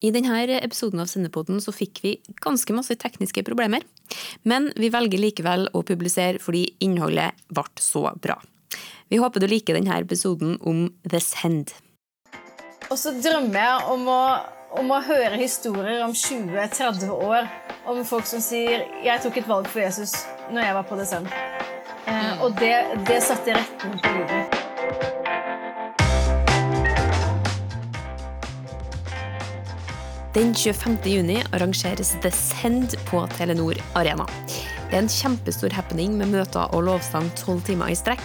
I denne episoden av Sendepodden så fikk vi ganske masse tekniske problemer. Men vi velger likevel å publisere fordi innholdet ble så bra. Vi håper du liker denne episoden om The Send. Og så drømmer jeg om å, om å høre historier om 20-30 år om folk som sier 'jeg tok et valg for Jesus når jeg var på The Send'. Eh, og det, det satte retten på livet. Den 25. juni arrangeres The Send på Telenor Arena. Det er en kjempestor happening med møter og lovsang tolv timer i strekk.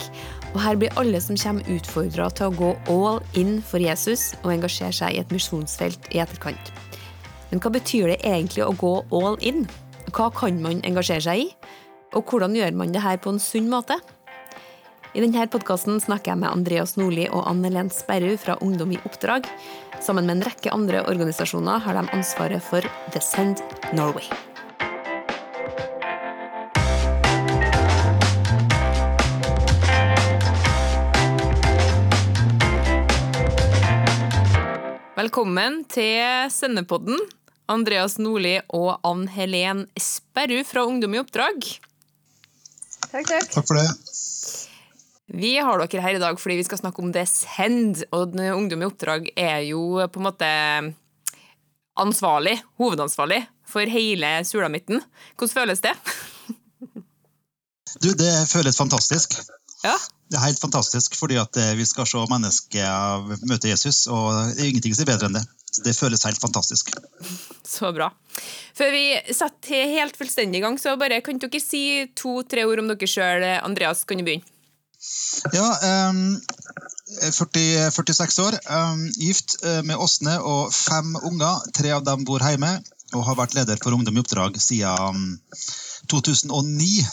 Og her blir alle som kommer utfordra til å gå all in for Jesus og engasjere seg i et misjonsfelt i etterkant. Men hva betyr det egentlig å gå all in? Hva kan man engasjere seg i? Og hvordan gjør man det her på en sunn måte? I denne podkasten snakker jeg med Andreas Nordli og Anne Lent Sperru fra Ungdom i oppdrag. Sammen med en rekke andre organisasjoner har de ansvaret for The Send Norway. Velkommen til Sendepodden, Andreas Nordli og Ann Helen Sperru fra Ungdom i oppdrag. Takk, takk. Takk for det. Vi har dere her i dag fordi vi skal snakke om det Send. Og Ungdom i oppdrag er jo på en måte ansvarlig, hovedansvarlig, for hele sulamitten. Hvordan føles det? Du, det føles fantastisk. Ja, Det er helt fantastisk, fordi at eh, vi skal se mennesker møte Jesus, og det er ingenting som er bedre enn det. Det føles helt fantastisk. så bra. Før vi setter helt fullstendig i gang, så bare kan dere si to-tre ord om dere sjøl. Andreas, kan du begynne? Ja, um, 40, 46 år, um, gift eh, med Åsne og fem unger. Tre av dem bor hjemme, og har vært leder for Ungdom i oppdrag siden 2009.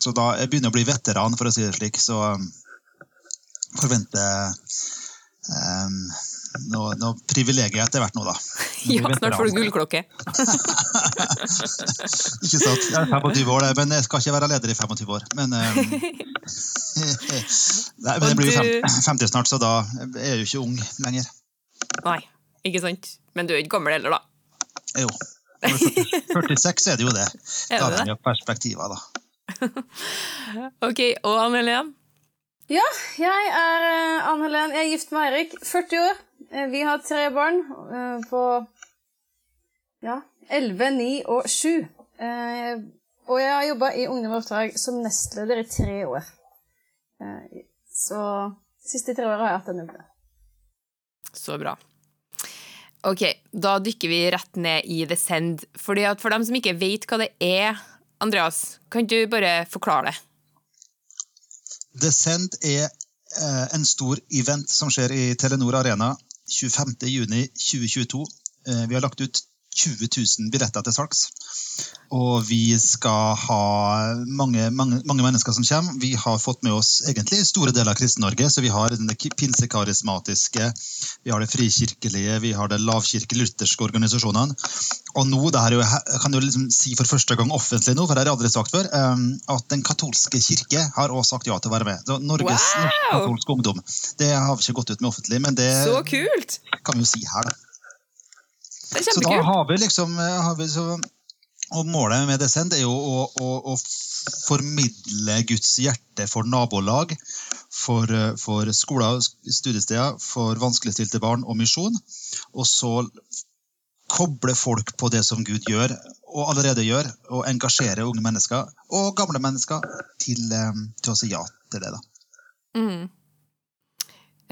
Så da jeg begynner å bli veteran, for å si det slik. Så um, forventer um, noe, noe jeg etter hvert nå, da. Ja, snart får du gullklokke. Ikke sant? Jeg er 25 år, men jeg skal ikke være leder i 25 år. Men, um, nei, men jeg blir jo 50 snart, så da er jeg jo ikke ung lenger. Nei, ikke sant? Men du er ikke gammel heller, da. Jo. Når du er 40 46 er det jo det. Er Da det vi jo perspektiver, da. Ok, og Anne Helen? Ja, jeg er eh, Ann Helen. Jeg er gift med Eirik, 40 år. Eh, Vi har tre barn eh, på ja, 11, 9 og 7. Eh, Og jeg har jobba i Ungdom og oppdrag som nestleder i tre år. Eh, Så de siste tre åra har jeg hatt en jobb. Så bra. Ok, da dykker vi rett ned i The Send. Fordi at For dem som ikke vet hva det er, Andreas, kan du bare forklare det? The Send er en stor event som skjer i Telenor Arena 25.6.2022. Eh, vi har lagt ut 20 000 billetter til salgs. Og vi skal ha mange, mange, mange mennesker som kommer. Vi har fått med oss egentlig store deler av Kristen-Norge. Så vi har den pinsekarismatiske, vi har det frikirkelige, vi har det lavkirke-lutherske organisasjonene. Og nå, det her er jo, jeg kan jo liksom si for første gang offentlig nå, for det har jeg aldri sagt før, um, at Den katolske kirke har også sagt ja til å være med. Norges Wow! katolske ungdom. Det har vi ikke gått ut med offentlig, men det Så kult! kan vi jo si her, da. Det er Så da har vi liksom eh, har vi så, Og målet med Descent er jo å, å, å formidle Guds hjerte for nabolag, for, eh, for skoler, studiesteder, for vanskeligstilte barn og misjon. Og så koble folk på det som Gud gjør, og allerede gjør, og engasjere unge mennesker og gamle mennesker til, eh, til å si ja til det. da. Mm.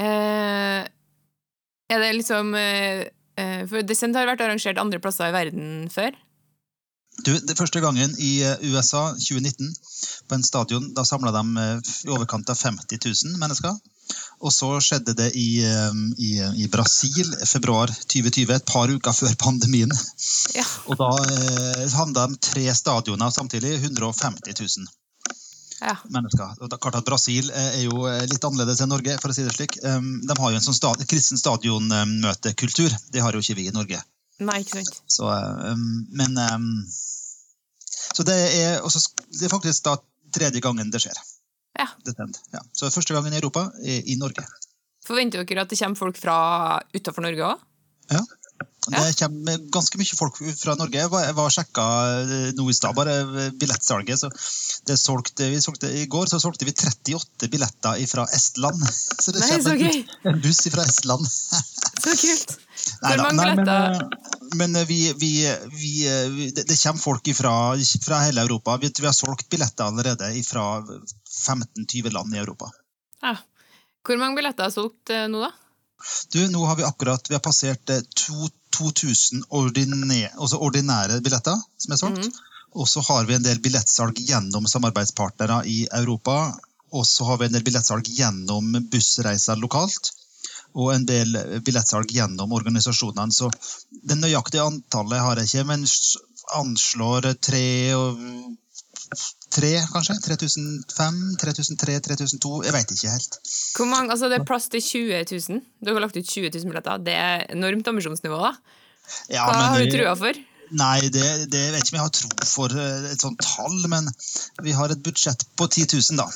Eh, er det liksom eh, For Descent har vært arrangert andre plasser i verden før. Du, det Første gangen i eh, USA 2019, på en stadion, da samla de eh, i overkant av 50 000 mennesker. Og så skjedde det i, eh, i, i Brasil februar 2020, et par uker før pandemien. Ja. Og da eh, havna de tre stadioner samtidig, 150 000 Ja. mennesker. Klart at Brasil eh, er jo eh, litt annerledes enn Norge, for å si det slik. Um, de har jo en sånn sta kristen stadionmøtekultur. Det har jo ikke vi i Norge. Nei, ikke sant. Så, um, men um, Så det er, også, det er faktisk da tredje gangen det skjer. Ja. Det ja. Så første gangen i Europa, i, i Norge. Forventer dere at det kommer folk fra utafor Norge òg? Ja. Det kommer ganske mye folk fra Norge. Jeg var, sjekka eh, nå i stad, bare billettsalget. så det solgte, vi solgte, I går så solgte vi 38 billetter fra Estland. Så det Nei, så kommer en buss, en buss fra Estland. Så kult! Nei Hvor da, mange nei, men, billetter? eh, men eh, vi, vi, vi, eh, det, kommer folk fra, fra hele Europa. Vi, vi har solgt billetter allerede fra 15-20 land i Europa. Ja. Hvor mange billetter er solgt eh, nå, da? Du, nå har vi akkurat vi har passert eh, 2000 ordinære, altså ordinære billetter som er solgt. Mm. Og så har vi en del billettsalg gjennom samarbeidspartnere i Europa. Og så har vi en del billettsalg gjennom bussreiser lokalt. Og en del billettsalg gjennom organisasjonene. Så det nøyaktige antallet har jeg ikke, men anslår tre og Tre, kanskje? 3005, 3003, 3002? Jeg vet ikke helt. Hvor mange, altså Det er plass til 20 000. Dere har lagt ut 20 000 billetter. Det er enormt ambisjonsnivå. da. Ja, Hva har du trua for? Nei, det, det jeg vet ikke om jeg har tro for eh, et sånt tall, men vi har et budsjett på 10 000, da.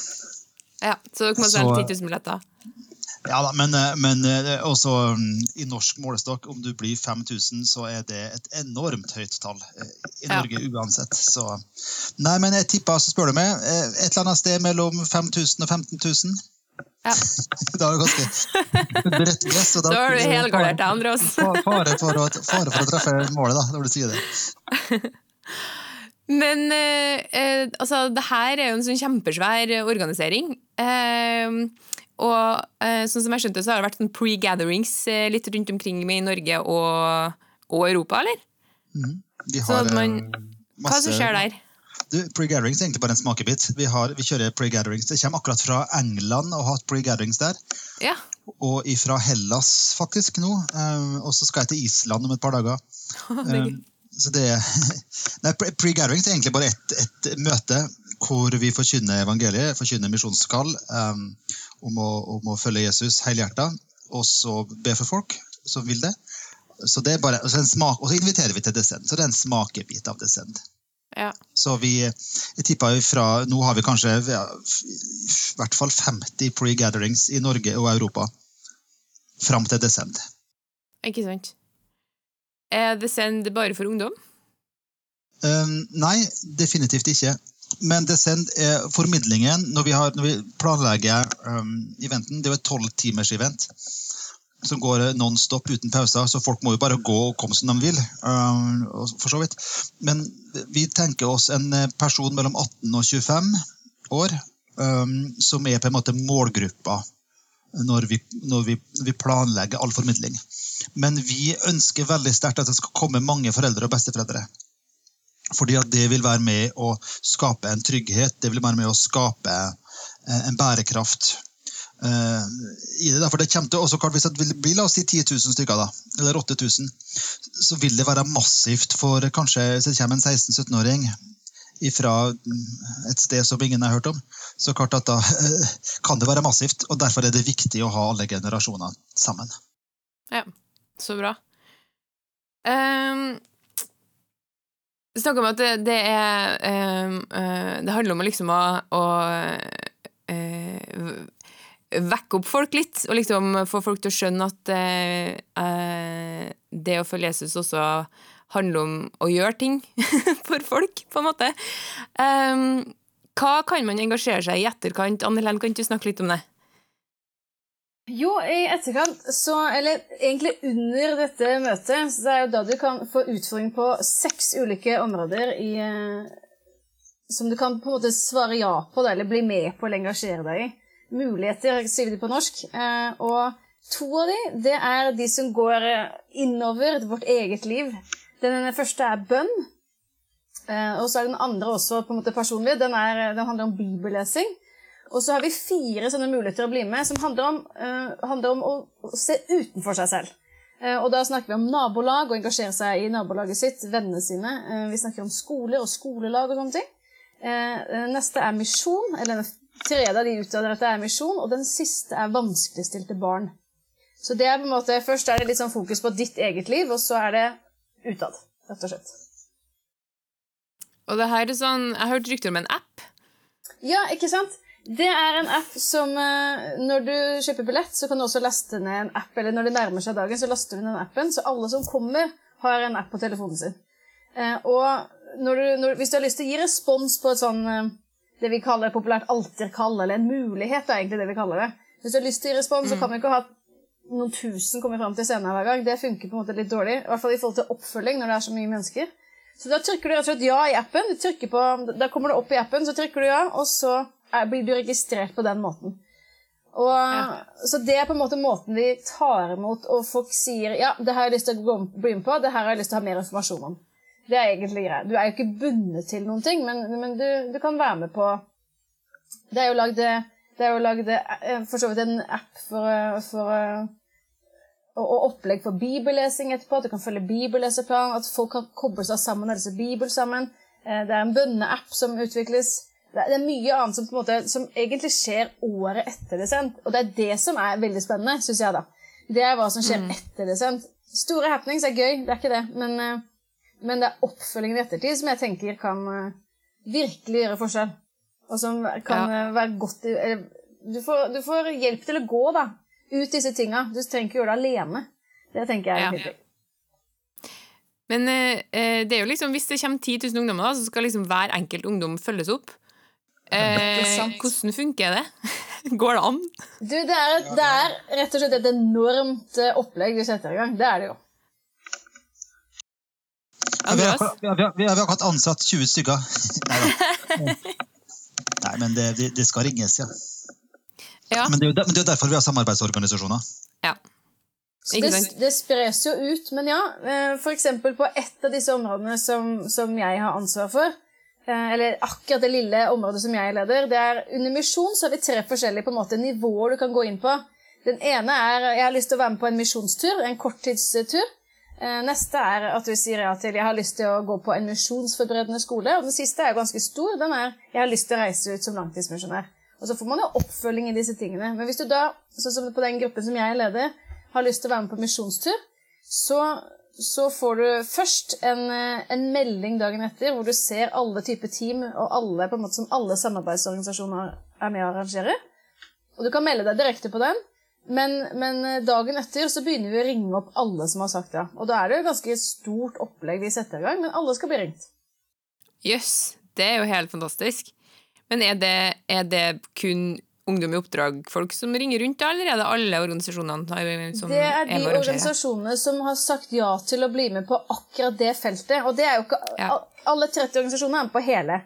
Ja, Så dere må selge 10 000 billetter? Ja da, men, eh, men eh, også mm, i norsk målestokk, om du blir 5000, så er det et enormt høyt tall i i Ja. Norge uansett. Så Nei, men jeg tipper, så spør du meg, eh, et eller annet sted mellom 5000 og 15 000. Ja. Da er det ganske bredt gress. Da har du helgardert deg, Andreas. Fa- Fare for, å, fare for å treffe målet, da, når du sier det. Men eh, eh, altså, det her er jo en sånn kjempesvær eh, organisering. Eh, og eh, sånn som jeg skjønte, så har det vært sånn pre-gatherings eh, litt rundt omkring i Norge og, og Europa, eller? Vi Så at man, masse, hva som skjer der? Pre-gatherings er egentlig bare en smakebit. Vi, har, vi kjører pre-gatherings. Det kommer akkurat fra England og har hatt pre-gatherings der. Ja, Og ifra Hellas faktisk nå. Um, og så skal jeg til Island om et par dager. er. Um, så det Nei, pre- Pre-gatherings er egentlig bare et, et møte hvor vi forkynner evangeliet, forkynner misjonskall um, om, å, om å følge Jesus helhjerta, og så be for folk som vil det. Så det er bare, og så smak, og så inviterer vi til Descend. Så det er en smakebit av Descend. Ja. Så vi, jeg tipper fra, Nå har vi kanskje ja, i hvert fall 50 pre-gatherings i Norge og Europa fram til Descend. Ikke sant? Er descend bare for ungdom? Um, nei, definitivt ikke. Men Descend er formidlingen når vi, har, når vi planlegger um, eventen. Det er jo et tolvtimers event som går nonstop non-stop uten pauser, så folk må jo bare gå og komme som de vil. Um, for så vidt. Men vi tenker oss en eh, person mellom 18 og 25 år um, som er på en måte målgruppa når vi, når vi, vi planlegger all formidling. Men vi ønsker veldig sterkt at det skal komme mange foreldre og besteforeldre. Fordi at det vil være med å skape en trygghet, det vil være med å skape eh, en bærekraft eh, i det. da. For det kommer til også, Hvis det vil bli la oss si 10 000 stykker, da, eller 8000, så vil det være massivt for kanskje hvis det kommer en 16-17-åring fra et sted som ingen har hørt om, så klart at da kan det være massivt. og Derfor er det viktig å ha alle generasjoner sammen. Ja, så bra. Um, Snakk om at det, det er um, eh, Det handler om liksom å, å eh, vekke opp folk litt, og liksom få folk til å skjønne at eh, eh, det å følge Jesus også handler om å gjøre ting for folk, på en måte. Um, hva kan man engasjere seg i etterkant? Anne Helen, kan du snakke litt om det? Jo, i etterkant, så, eller egentlig under dette møtet, så er jo da du kan få utfordring på seks ulike områder i, eh, som du kan på en måte svare ja på, eller bli med på eller engasjere deg i. Muligheter, sier de på norsk. Eh, og to av de, det er de som går eh, innover vårt eget liv. Den første er bønn. Og så er den andre også på en måte personlig. Den, er, den handler om bibellesing. Og så har vi fire sånne muligheter å bli med, som handler om, uh, handler om å, se utenfor seg selv. Uh, og da snakker vi om nabolag, og engasjere seg i nabolaget sitt, vennene sine. Uh, vi snakker om skoler og skolelag og sånne ting. Neste er misjon, eller den tredje av de utøver dette er misjon, og den siste er vanskeligstilte barn. Så det er på en måte, først er det litt sånn fokus på ditt eget liv, og så er det utad, rett og slett. Og det her er sånn, Jeg har hørt rykter om en app. Ja, ikke sant? Det er en app som eh, Når du kjøper billett, så kan du også laste ned en app. Eller når det nærmer seg dagen, så laster du ned appen. Så alle som kommer, har en app på telefonen sin. Eh, og når du, når, hvis du har lyst til å gi respons på et sånn eh, det vi kaller populært alterkall, eller en mulighet, er egentlig det vi kaller det. Hvis du har lyst til å gi respons, så kan vi ikke ha noen tusen kommer fram til scenen hver gang. Det funker på en måte litt dårlig. I hvert fall i forhold til oppfølging når det er så mye mennesker. Så da trykker du rett og slett ja i appen. Da kommer det opp i appen, så trykker du ja, og så blir du registrert på den måten. Og, Ja. Så det er på en måte måten vi tar imot, og folk sier ja, det her har jeg lyst til å gå- bli med på, det her har jeg lyst til å ha mer informasjon om. Det er egentlig greit. Du er jo ikke bundet til noen ting, men, men du, du kan være med på Det er jo lagd det jo lagd eh, for så vidt en app for, eh, for eh, og, og opplegg for bibellesing etterpå. At du kan følge bibelleseplan, at folk kan koble seg sammen og lese Bibel sammen. Eh, Det er en bønneapp som utvikles. Det er mye annet som, på en måte, som egentlig skjer året etter det sendt. Og det er det som er veldig spennende, syns jeg, da. Det er hva som skjer etter det sendt. Store happenings er gøy, det er ikke det. Men, eh, men det er oppfølgingen i ettertid som jeg tenker kan eh, virkelig gjøre forskjell. Og som kan Ja. eh, være godt eller, du, får, du får hjelp til å gå, da. Ut disse tinga. Du trenger ikke gjøre det alene. Det tenker jeg er Ja. viktig. Men eh, eh, det er jo liksom, hvis det kommer 10 000 ungdommer, da, så skal liksom hver enkelt ungdom følges opp. Eh, hvordan funker det? Går det an? Du, det er, det er rett og slett et enormt eh, opplegg vi setter i gang. Det er det jo. Ja, vi, har, vi, har, vi, har, vi har akkurat ansatt 20 stykker. Nei. Nei, men det, det, skal ringes, ja. Ja. Men det er jo der- men det er jo derfor vi har samarbeidsorganisasjoner. ja. Det, det spres jo ut. Men ja, F.eks. for eksempel på ett av disse områdene som, som jeg har ansvar for, eh, eller akkurat det lille området som jeg leder, det er under misjon så har vi tre forskjellige måte, nivåer du kan gå inn på. Den ene er jeg har lyst til å være med på en misjonstur, en korttidstur. Eh, Neste er at du sier ja til jeg har lyst til å gå på en misjonsforberedende skole. Og den siste er ganske stor. Den er jeg har lyst til å reise ut som langtidsmisjonær. Og så får man jo oppfølging i disse tingene. Men hvis du da, sånn som på den gruppen som jeg leder, har lyst til å være med på misjonstur, så, så får du først en, eh, en melding dagen etter hvor du ser alle typer team og alle, på en måte som alle samarbeidsorganisasjoner er med å arrangere. Og du kan melde deg direkte på den. Men, men eh, dagen etter så begynner vi å ringe opp alle som har sagt ja. Og da er det jo et ganske stort opplegg vi setter i gang, men alle skal bli ringt. Jøss, det er jo helt fantastisk. Men er det, er det kun Ungdom i oppdrag-folk som ringer rundt, allerede, eller er det alle organisasjonene som Det er de arrangere? organisasjonene som har sagt ja til å bli med på akkurat det feltet. Og det er jo ikke Ja. Alle 30 organisasjoner er med på hele.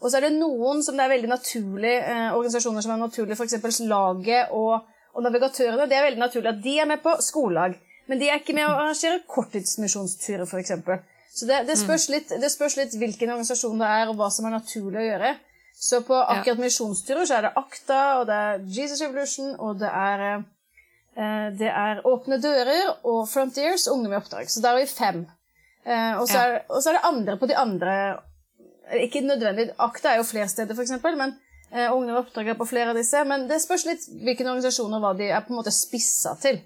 Og så er det noen som det er veldig naturlig, eh, organisasjoner som er naturlig, f.eks. Laget og, og Navigatørene. Det er veldig naturlig at de er med på skolelag. Men de er ikke med å arrangere korttidsmisjonsturer, f.eks. Så det, det, spørs litt, det spørs litt hvilken organisasjon det er, og hva som er naturlig å gjøre. Så på akkurat misjonsturer så er det AKTA, og det er Jesus Revolution, og det er eh, Det er Åpne dører og Frontiers Ungdom i oppdrag. Så der er vi fem. Eh, Og så Ja. er, og så er det andre på de andre eh, Ikke nødvendig. Akta er jo flere steder, f.eks., men eh, Ungdom i oppdrag er på flere av disse. Men det spørs litt hvilken organisasjon og hva de er på en måte spissa til.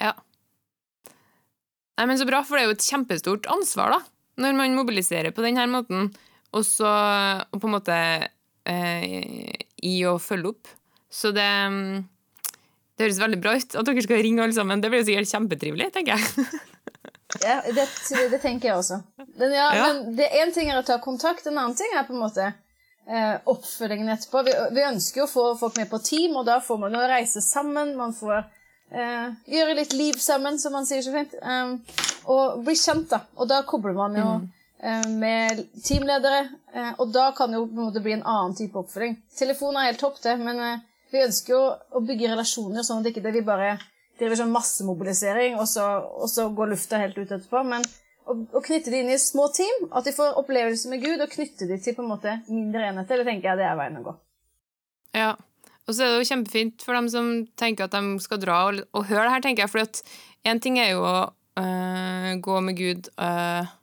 Ja. Nei, men Så bra, for det er jo et kjempestort ansvar, da, når man mobiliserer på denne måten, og så og på en måte eh, i å følge opp. Så det mm, det høres veldig bra ut at dere skal ringe alle sammen. Det blir jo sikkert kjempetrivelig, tenker jeg. Ja, det, det tenker jeg også. Men, ja, Ja. men det én ting er å ta kontakt, en annen ting er på en måte eh, oppfølgingen etterpå. Vi, vi ønsker jo å få folk med på team, og da får man jo reise sammen. Man får eh, gjøre litt liv sammen, som man sier så fint. Um, og bli kjent, da. Og da kobler man jo eh, med teamledere, eh, og da kan det jo på en måte bli en annen type oppfølging. Telefon er helt topp, det, men eh, vi ønsker jo å bygge relasjoner, sånn at det ikke det vi bare driver sånn massemobilisering, og så, og så går lufta helt ut etterpå. Men å, å knytte de inn i små team, at de får opplevelser med Gud, og knytte de til på en måte mindre enheter, det tenker jeg det er veien å gå. Ja. Og så er det jo kjempefint for dem som tenker at de skal dra og, og høre det her, tenker jeg. For én ting er jo å øh, gå med Gud øh,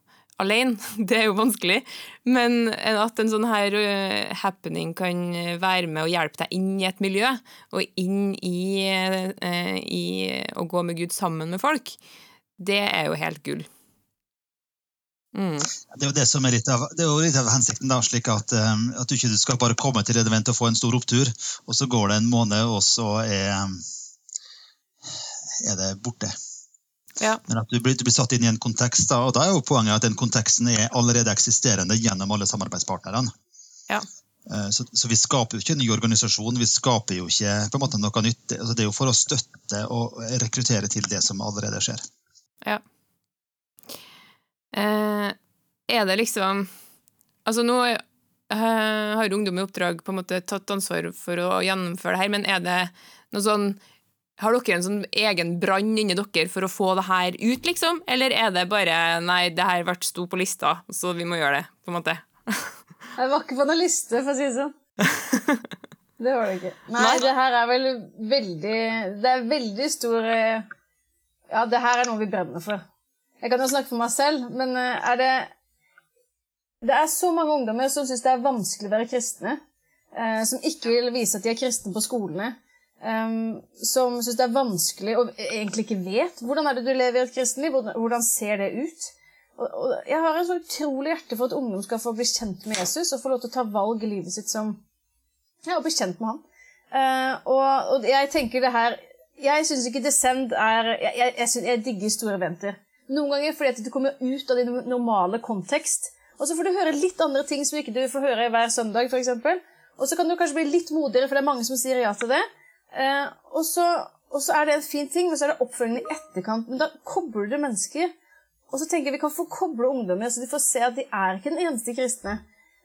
alene, det er jo vanskelig. Men at en sånn her happening kan være med og hjelpe deg inn i et miljø, og inn i, i å gå med Gud sammen med folk, det er jo helt gull. Mm. Det er jo det som er litt av, det er jo litt av hensikten, da, slik at, at du ikke skal bare komme til et og få en stor opptur, og så går det en måned, og så er, er det borte. Ja. Men at du blir, du blir satt inn i en kontekst, da, og da er jo poenget at den konteksten er allerede eksisterende gjennom alle samarbeidspartnerne. Ja. Eh, Så, så vi skaper jo ikke en ny organisasjon, vi skaper jo ikke på en måte noe nytt. Altså, det er jo for å støtte og rekruttere til det som allerede skjer. Ja. Eh, er det liksom Altså, nå eh, har Ungdom i oppdrag på en måte tatt ansvar for å gjennomføre det her, men er det noe sånn Har dere en sånn egen brann inni dere for å få det her ut, liksom? Eller er det bare Nei, det her sto på lista, så vi må gjøre det, på en måte? Jeg var ikke på noen liste, for å si det sånn. Det var det ikke. Nei, Nei. det her er vel veldig Det er veldig stor eh, Ja, det her er noe vi brenner for. Jeg kan jo snakke for meg selv, men eh, er det Det er så mange ungdommer som syns det er vanskelig å være kristne. eh, Som ikke vil vise at de er kristne på skolene. Eh, Som syns det er vanskelig og egentlig ikke vet hvordan er det du lever i et kristenliv. Hvordan, ser det ut? Og, og jeg har en så utrolig hjerte for at ungdom skal få bli kjent med Jesus og få lov til å ta valg i livet sitt som ja, og bli kjent med han. Uh, og, og jeg tenker det her Jeg syns ikke Descend er Jeg, jeg, jeg, synes, jeg digger store eventer. Noen ganger fordi at du kommer ut av din normale kontekst. Og så får du høre litt andre ting som ikke du får høre hver søndag, f.eks. Og så kan du kanskje bli litt modigere, for det er mange som sier ja til det. Eh, og, så, og så er det en fin ting, men så er det oppfølgingen i etterkant. Men da kobler du mennesker. Og så tenker jeg vi kan få koble ungdommer, så de får se at de er ikke den eneste kristne.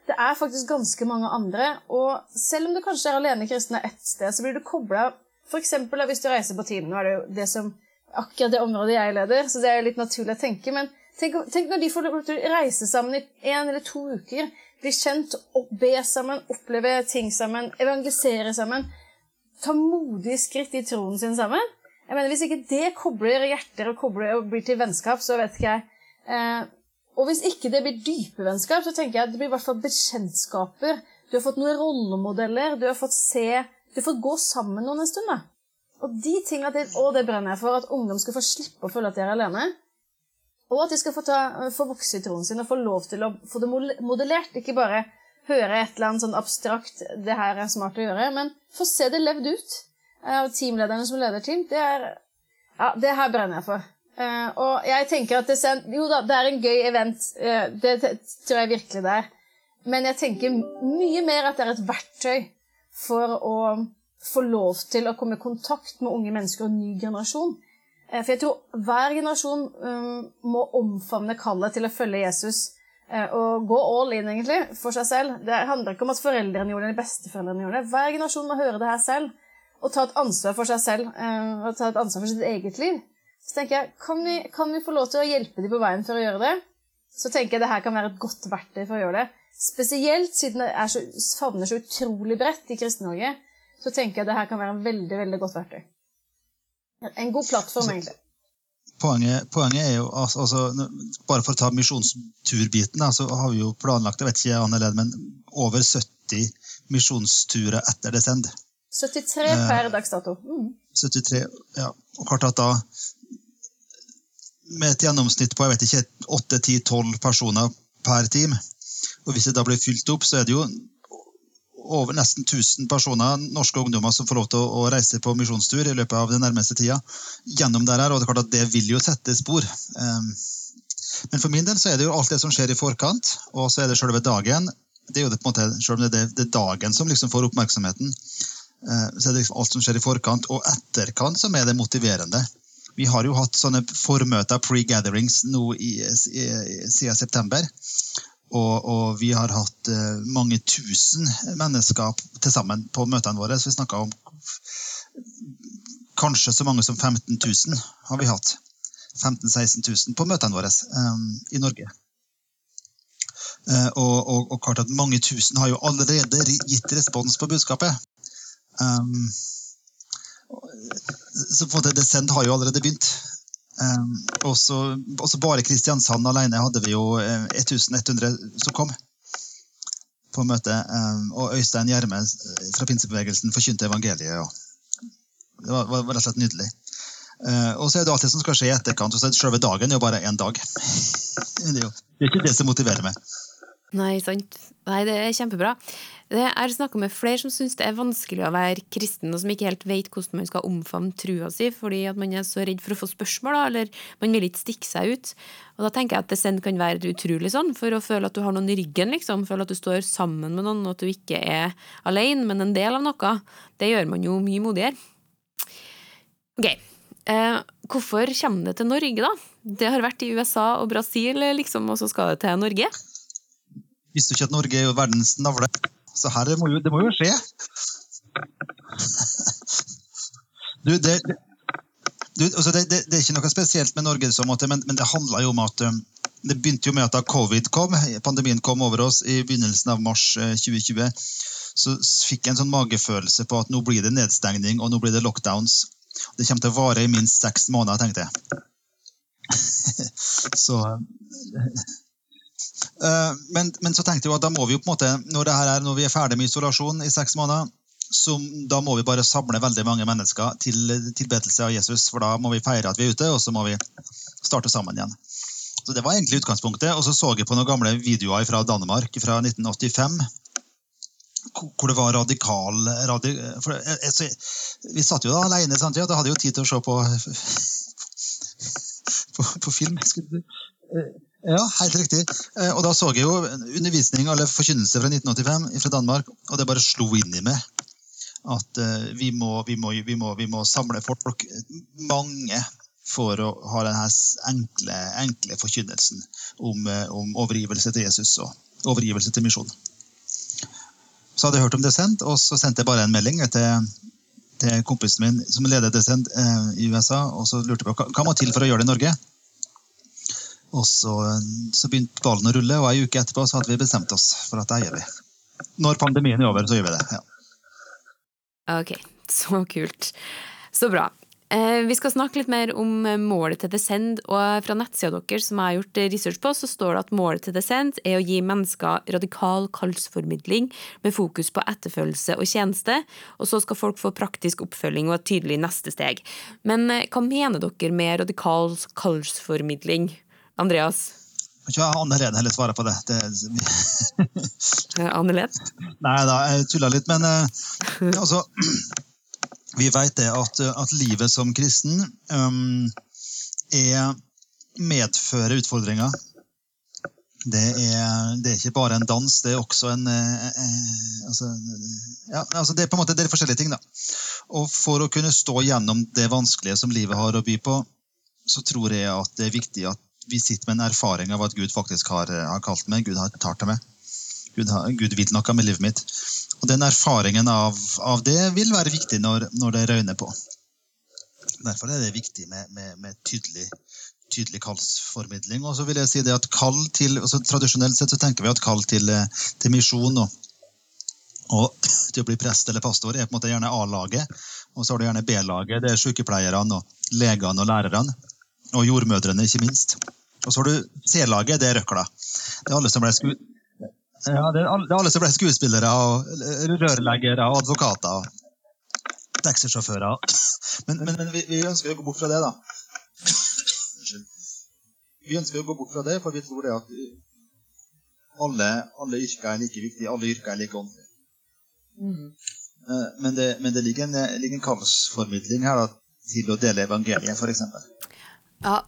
Det er faktisk ganske mange andre, og selv om du kanskje er alene kristne ett sted, så blir du kobla f.eks. hvis du reiser på team. Nå er det jo det som akkurat det området jeg leder, så det er litt naturlig å tenke. Men tenk, tenk når de får reise sammen i én eller to uker, bli kjent, be sammen, oppleve ting sammen, evangelisere sammen, ta modige skritt i troen sin sammen. Jeg mener, Hvis ikke det kobler hjerter og kobler og blir til vennskap, så vet ikke jeg. Eh, og hvis ikke det blir dype vennskap, så tenker jeg at det blir i hvert fall bekjentskaper. Du har fått noen rollemodeller, du har fått se Du har gå sammen noen en stund. da. Og de tingene, og det brenner jeg for, at ungdom skal få slippe å føle at de er alene. Og at de skal få, ta, få vokse i troen sin og få lov til å få det modellert. Ikke bare høre et eller annet sånn abstrakt 'det her er smart å gjøre', men få se det levd ut. Av teamlederne som leder team. Det er Ja, det her brenner jeg for. Uh, og jeg tenker at det, jo da, det er en gøy event. Uh, det, det tror jeg virkelig det er. Men jeg tenker mye mer at det er et verktøy for å få lov til å komme i kontakt med unge mennesker og ny generasjon. Uh, For jeg tror hver generasjon um, må omfavne kallet til å følge Jesus eh, og gå all in egentlig for seg selv. Det handler ikke om at foreldrene gjorde det, eller besteforeldrene gjorde det. Hver generasjon må høre det her selv og ta et ansvar for seg selv eh, og ta et ansvar for sitt eget liv. Så tenker jeg, kan vi, kan vi få lov til å hjelpe dem på veien for å gjøre det? Så tenker jeg det her kan være et godt verktøy for å gjøre det. Spesielt siden det er så, favner så utrolig bredt i Kristen-Norge, så tenker jeg det her kan være en veldig, veldig godt verktøy. En god plattform, egentlig. Poenget, poenget er jo altså, Bare for å ta misjonsturbiten, så har vi jo planlagt jeg vet ikke, Anne Led, men over 70 misjonsturer etter Descend. 73 per dags dato. Mm. 73, ja. Og klart at da Med et gjennomsnitt på jeg vet ikke, 8-10-12 personer per team, og hvis det da blir fylt opp, så er det jo over nesten 1000 personer, norske ungdommer, som får lov til å, reise på misjonstur i løpet av den nærmeste tida. gjennom det her, og Det er klart at det vil jo sette spor. Um, men for min del så er det jo alt det som skjer i forkant, og så er det selve dagen. Det er jo det, på en måte, selv om det er det, dagen som liksom får oppmerksomheten, eh, så er det alt som skjer i forkant og etterkant som er det motiverende. Vi har jo hatt sånne formøter, pre-gatherings, nå i, i, siden september. Og, og vi har hatt eh, mange tusen mennesker til sammen på møtene våre. Så vi snakka om kanskje så mange som 15 000 har vi hatt. 15 000-16 000 på møtene våre um, i Norge. Uh, og, og, og, klart at mange tusen har jo allerede gitt respons på budskapet. Um, så på en måte Descend har jo allerede begynt. Um, også, også, bare Kristiansand alene hadde vi jo 1100 som kom på møtet. Um, og Øystein Gjerme fra pinsebevegelsen forkynte evangeliet. Og det var, rett og slett nydelig. Eh, og så er det alt det som skal skje i etterkant. og så er Selve dagen er jo bare én dag. Det er jo ikke det som motiverer meg. Nei, sant. Nei, det er kjempebra. Jeg har snakka med flere som syns det er vanskelig å være kristen, og som ikke helt vet hvordan man skal omfavne trua si, fordi at man er så redd for å få spørsmål, eller man vil ikke stikke seg ut. Og da tenker jeg at dissent kan være utrolig sånn, for å føle at du har noen i ryggen, liksom. Føle at du står sammen med noen, og at du ikke er alene, men en del av noe. Det gjør man jo mye modigere. Ok. Eh, hvorfor kommer det til Norge, da? Det har vært i USA og Brasil, liksom, og så skal det til Norge? Visste du ikke at Norge er jo verdens navle? Så her må jo, det må jo skje. Du, det, du, altså det, det, det, er ikke noe spesielt med Norge, måte, men, men, det handla jo om at um, det begynte jo med at da covid kom, pandemien kom over oss i begynnelsen av mars 2020, eh, så fikk jeg en sånn magefølelse på at nå blir det nedstengning og nå blir det lockdowns. Det kommer til å vare i minst seks måneder, tenkte jeg. så Eh, men, men, så tenkte jeg at da må vi jo på en måte, når, er, når vi er ferdig med isolasjon i seks måneder, så da må vi bare samle veldig mange mennesker til tilbedelse av Jesus. For da må vi feire at vi er ute, og så må vi starte sammen igjen. Så Det var egentlig utgangspunktet. Og så så jeg på noen gamle videoer fra Danmark fra 1985. Hvor det var radikal radi, for, altså, Vi satt jo da alene, sant? Ja, da hadde jeg jo tid til å se på, på, på film. Ja, helt riktig. Eh, og da så jeg jo undervisning eller forkynnelse fra 1985 fra Danmark, og det bare slo inn i meg at eh, vi må, vi må, vi må, vi må samle folk, mange, for å ha denne enkle, enkle forkynnelsen om, eh, om, overgivelse til Jesus og overgivelse til misjon. Så hadde jeg hørt om Descent, og så sendte jeg bare en melding til, til kompisen min som leder Descent eh, i USA, og så lurte jeg på hva må til for å gjøre det i Norge. Og så, så, begynte ballen å rulle, og ei uke etterpå så hadde vi bestemt oss for at det gjør vi. Når pandemien er over, så gjør vi det. ja. Ok, så kult. Så bra. Eh, vi skal snakke litt mer om målet til Descend, og fra nettsida deres som jeg har gjort research på, så står det at målet til Descend er å gi mennesker radikal kallsformidling med fokus på etterfølgelse og tjeneste, og så skal folk få praktisk oppfølging og et tydelig neste steg. Men eh, hva mener dere med radikal kallsformidling? Andreas? Ikke Anne Helene heller svare på det. det Anne Helene? Nei da, jeg tulla litt. Men uh, altså Vi vet det at, at, livet som kristen um, er, medfører utfordringer. Det er, det er, ikke bare en dans, det er også en eh, eh, altså, ja, altså Det er på en måte det er forskjellige ting. da. Og For å kunne stå gjennom det vanskelige som livet har å by på, så tror jeg at det er viktig at vi sitter med en erfaring av at Gud faktisk har, eh, har kalt meg, Gud har talt meg. Gud, har, Gud, vil noe med livet mitt. Og Den erfaringen av, av det vil være viktig når, når, det røyner på. Derfor er det viktig med, med, med tydelig, tydelig kallsformidling. Og så vil jeg si det at kall til, altså Tradisjonelt sett så tenker vi at kall til, eh, til misjon og, og til å bli prest eller pastor er på en måte gjerne A-laget. Og så har du gjerne B-laget. Det er sykepleierne og legene og lærerne. Og jordmødrene, ikke minst. Og så har du C-laget, det er røkla. Det er alle som ble, sku... ja, det er alle, det er alle som ble skuespillere, og rørleggere og advokater. og Taxisjåfører. Men, men, men vi, vi, ønsker å gå bort fra det, da. Vi ønsker å gå bort fra det, for vi tror det at alle, alle yrker er like viktige, alle yrker er like åndelige. Mm. Eh, men, det, men det ligger en, ligger en kallsformidling her da, til å dele evangeliet, f.eks. Ja,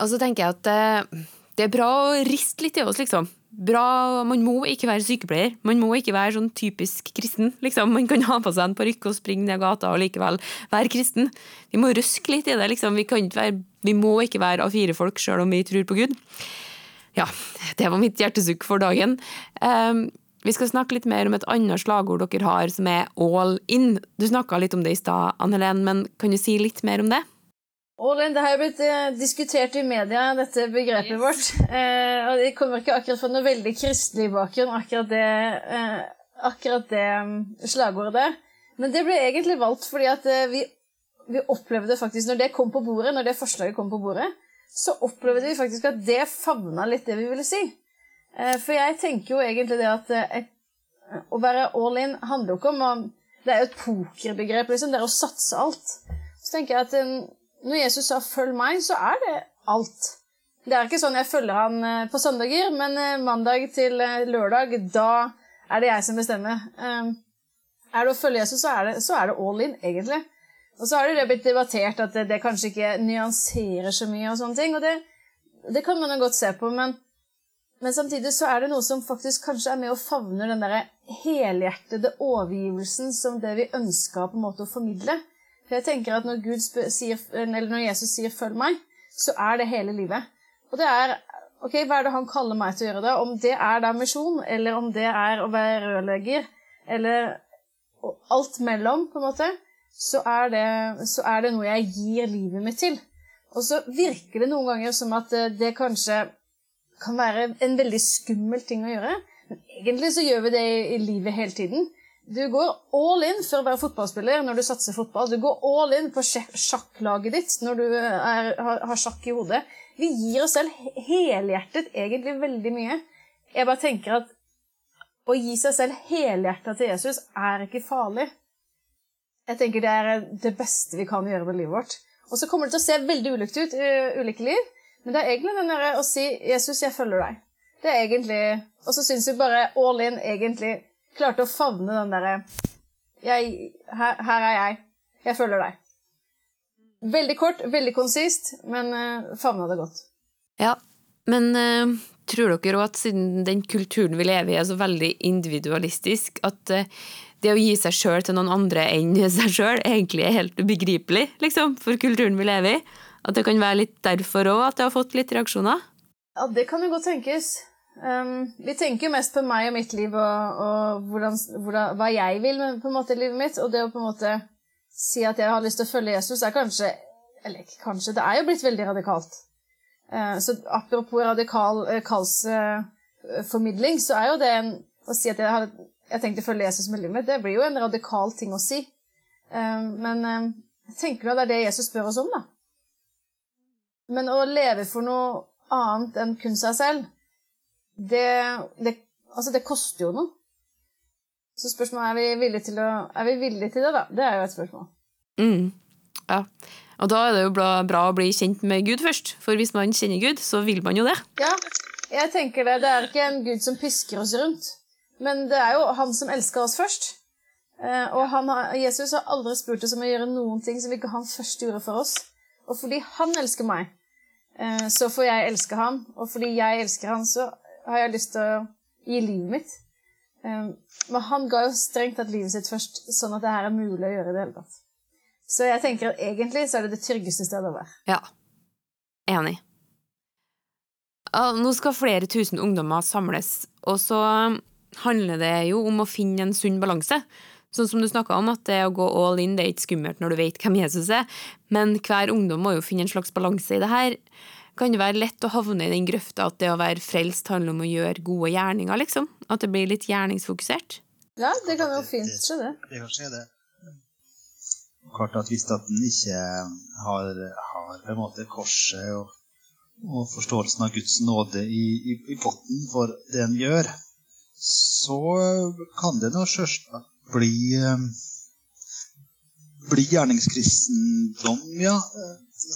og så tenker jeg at eh, det er bra å riste litt i oss, liksom. Bra, Man må ikke være sykepleier. Man må ikke være sånn typisk kristen. liksom. Man kan ha på seg en parykk og springe ned gata og likevel være kristen. Vi må røske litt i det. liksom. Vi, være, vi må ikke være A4-folk sjøl om vi tror på Gud. Ja, det var mitt hjertesukk for dagen. Um, vi skal snakke litt mer om et annet slagord dere har, som er all in. Du snakka litt om det i stad, Ann Helen, men kan du si litt mer om det? Orlin, det har jo blitt eh, diskutert i media, dette begrepet yes. vårt. Eh, og Det kommer ikke akkurat fra noe veldig kristelig bakgrunn, akkurat det, eh, akkurat det um, slagordet der. Men det ble egentlig valgt fordi at eh, vi, vi, opplevde faktisk, når det kom på bordet, når det forslaget kom på bordet, så opplevde vi faktisk at det favna litt det vi ville si. Eh, for jeg tenker jo egentlig det at eh, et, å være all in handler jo ikke om å Det er jo et pokerbegrep, liksom. Det er å satse alt. Så tenker jeg at når Jesus sa 'følg meg', så er det alt. Det er ikke sånn jeg følger han eh, på søndager, men eh, mandag til eh, lørdag, da er det jeg som bestemmer. Er det å følge Jesus, så er det, så er det all in, egentlig. Og så har det blitt debattert at det, det kanskje ikke nyanserer så mye, og sånne ting, og det, det kan man jo godt se på, men, men, samtidig så er det noe som faktisk kanskje er med og favner den derre helhjertede overgivelsen som det vi ønska å formidle. For jeg tenker at når, sier, når Jesus sier 'følg meg', så er det hele livet. Og det er ok, hva er det han kaller meg til å gjøre da? Om det er da misjon, eller om det er å være rørlegger, eller alt mellom, på en måte, så er, det, så er det noe jeg gir livet mitt til. Og så virker det noen ganger som at eh, det kanskje kan være en veldig skummel ting å gjøre. Men egentlig så gjør vi det i livet hele tiden. Du går all in for å være fotballspiller når du satser fotball. Du går all in på sjakklaget ditt når du er, har, har, sjakk i hodet. Vi gir oss selv helhjertet egentlig veldig mye. Jeg bare tenker at å gi seg selv helhjertet til Jesus er ikke farlig. Jeg tenker det er det beste vi kan gjøre med livet vårt. Og så kommer det til å se veldig ulikt ut i ulike liv, men det er egentlig den derre å si 'Jesus, jeg følger deg'. Det er egentlig Og så syns vi bare all in egentlig klarte å favne den derre her, her, er jeg. Jeg følger deg. Veldig kort, veldig konsist, men uh, favna det godt. Ja, men uh, tror dere òg at siden den kulturen vi lever i er så veldig individualistisk, at uh, det å gi seg sjøl til noen andre enn seg sjøl egentlig er helt ubegripelig liksom, for kulturen vi lever i? At det kan være litt derfor òg at det har fått litt reaksjoner? Ja, det kan jo godt tenkes. Um, vi tenker jo mest på meg og mitt liv og, og hvordan, hvordan, hva jeg vil med på en måte livet mitt. Og det å på en måte si at jeg har lyst til å følge Jesus, er kanskje Eller kanskje, det er jo blitt veldig radikalt. Uh, så apropos radikal uh, kallsformidling, uh, så er jo det en, å si at jeg har jeg tenkte å følge Jesus med livet mitt, det blir jo en radikal ting å si. men jeg tenker at det er det Jesus spør oss om, da. Men å leve for noe annet enn kun seg selv det, det, altså det koster jo noe. Så spørsmålet er vi villige til å Er vi villige til det, da? Det er jo et spørsmål. Mm. Ja. Og da er det jo bra å bli kjent med Gud først. For hvis man kjenner Gud, så vil man jo det. Ja, jeg tenker det. Det er ikke en Gud som pisker oss rundt. Men det er jo han som elsker oss først. Eh, og han, Jesus har aldri spurt oss om å gjøre noen ting som ikke han først gjorde for oss. Og fordi han elsker meg, eh, så får jeg elske ham. Og fordi jeg elsker ham, så har jeg lyst til å gi livet mitt. Um, men han ga jo strengt tatt livet sitt først, sånn at det her er mulig å gjøre i det hele tatt. Så jeg tenker at egentlig så er det det tryggeste stedet å være. Ja. Enig. Nå skal flere tusen ungdommer samles, og så handler det jo om å finne en sunn balanse. Sånn som du snakka om, at det å gå all in det er ikke skummelt når du vet hvem Jesus er, men hver ungdom må jo finne en slags balanse i det her kan det være lett å havne i den grøfta at det å være frelst handler om å gjøre gode gjerninger, liksom? At det blir litt gjerningsfokusert? Ja, det kan jo fint skje, det. Det kan skje, det. Klart at hvis at en ikke har, har, på en måte korset og, og forståelsen av Guds nåde i, i, i potten for det en gjør, så kan det nå sjølsagt bli bli gjerningskristendom, ja.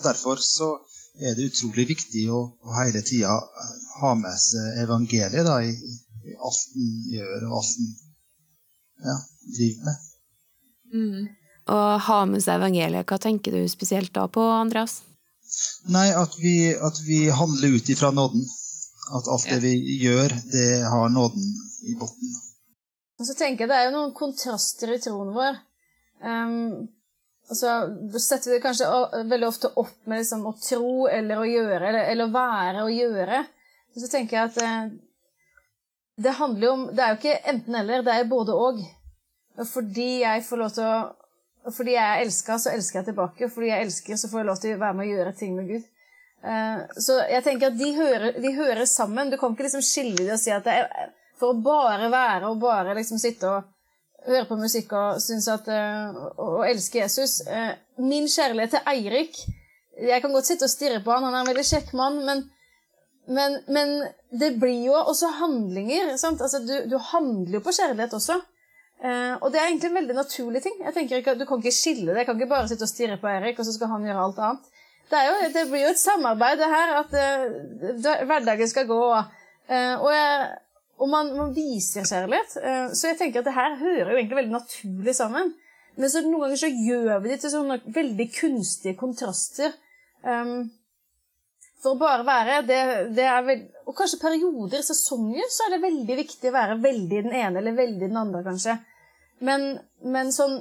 Derfor så er det utrolig viktig å, å hele tida eh, ha med seg evangeliet da, i, i, alt en gjør og alt en ja, driver med. Mm. Å ha med seg evangeliet, hva tenker du spesielt da på, Andreas? Nei, at vi, at vi handler ut ifra nåden. At alt det vi gjør, det har nåden i bunnen. Og så tenker jeg Det er jo noen kontraster i troen vår. Um, Altså, så setter vi det kanskje veldig ofte opp med liksom, å tro eller å gjøre, eller, eller være og gjøre. Og så tenker jeg at eh, det handler jo om Det er jo ikke enten-eller, det er både og. Fordi jeg får lov til å fordi jeg er elska, så elsker jeg tilbake. Og fordi jeg elsker, så får jeg lov til å være med og gjøre ting med Gud. Eh, så jeg tenker at de hører, de hører sammen. Du kan ikke liksom skille dem og si at det er for å bare være og bare liksom sitte og høre på musikk og synes at uh, og elske Jesus. Uh, min kjærlighet til Eirik Jeg kan godt sitte og stirre på han, han er en veldig kjekk mann, men, men, men det blir jo også handlinger. Altså, du, du, handler jo på kjærlighet også. Uh, og det er egentlig en veldig naturlig ting. Jeg tenker ikke, Du kan ikke skille det. Jeg kan ikke bare sitte og stirre på Eirik, og så skal han gjøre alt annet. det, jo, det, blir jo et samarbeid, det her, at hverdagen skal gå. Og, jeg, og man, man, viser kjærlighet. Uh, så jeg tenker at det her hører jo egentlig veldig naturlig sammen. Men så noen ganger så gjør vi det til sånne veldig kunstige kontraster. Um, for å bare være det, det veld, Og kanskje perioder, sesonger, så er det veldig viktig å være veldig den ene eller veldig den andre, kanskje. Men, men sånn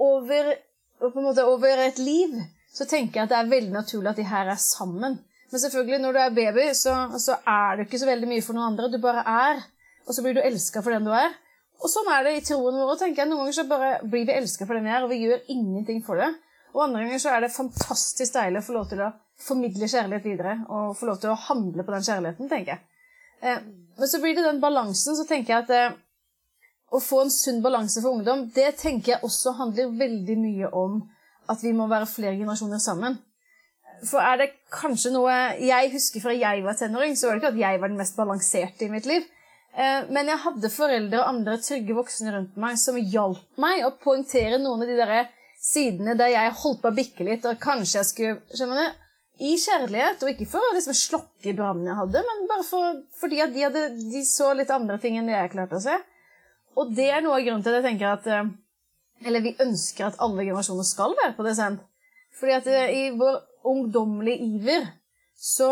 over, over et liv så tenker jeg at det er veldig naturlig at de her er sammen. Men selvfølgelig, når du er baby, så, så er du ikke så veldig mye for noen andre. Du bare er, og så blir du elska for den du er. Og sånn er det i troen vår. tenker jeg. Noen ganger så bare blir vi elska for den vi er, og vi gjør ingenting for det. Og andre ganger så er det fantastisk deilig å få lov til å formidle kjærlighet videre og få lov til å handle på den kjærligheten, tenker jeg. Eh, men så blir det den balansen, så tenker jeg at eh, å få en sunn balanse for ungdom, det tenker jeg også handler veldig mye om at vi må være flere generasjoner sammen. For er det kanskje noe jeg husker fra jeg var tenåring, så var det ikke at jeg var den mest balanserte i mitt liv. Eh, men jeg hadde foreldre og andre trygge voksne rundt meg som hjalp meg å poengtere noen av de der sidene der jeg holdt på å bikke litt, og kanskje jeg skulle skjønner du, i kjærlighet, og ikke for å liksom slokke brannen jeg hadde, men bare for, fordi at de, hadde, de, så litt andre ting enn det jeg klarte å se. Og det er noe av grunnen til at jeg tenker at eh, Eller vi ønsker at alle generasjoner skal være på det sendt. Fordi at eh, i vår ungdommelige iver så,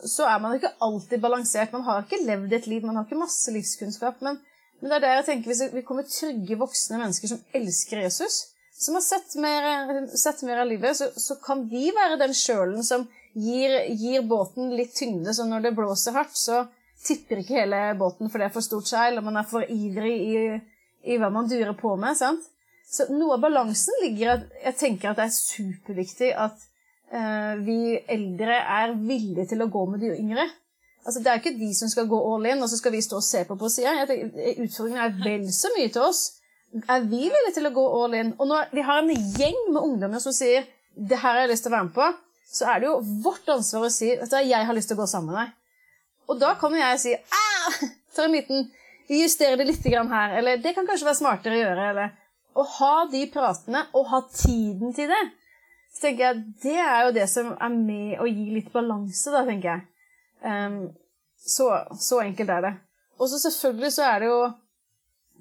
så, er man ikke alltid balansert. Man har ikke levd et liv, man har ikke masse livskunnskap. Men, men det er der jeg tenker hvis vi kommer trygge voksne mennesker som elsker Jesus, som har sett mer, sett mer av livet, så, så, kan de være den sjølen som gir, gir, båten litt tyngde. Så når det blåser hardt, så tipper ikke hele båten for det er for stort seil, og man er for ivrig i, i hva man durer på med. sant? Så noe av balansen ligger i at jeg tenker at det er superviktig at vi eldre er villige til å gå med de yngre. Altså, Det er ikke de som skal gå all in, og så skal vi stå og se på på sida. Utfordringen er vel så mye til oss er vi villige til å gå all in? Og når vi har en gjeng med ungdommer som sier det her har jeg lyst til å være med på, så er det jo vårt ansvar å si at jeg har lyst til å gå sammen med deg. Og da kan jeg si ah, ta en liten justere det litt her, eller det kan kanskje være smartere å gjøre. eller Å ha de pratene og ha tiden til det. Tenker jeg Det er jo det som er med å gi litt balanse, da, tenker jeg. Um, så, så enkelt er det. Og så selvfølgelig så er det jo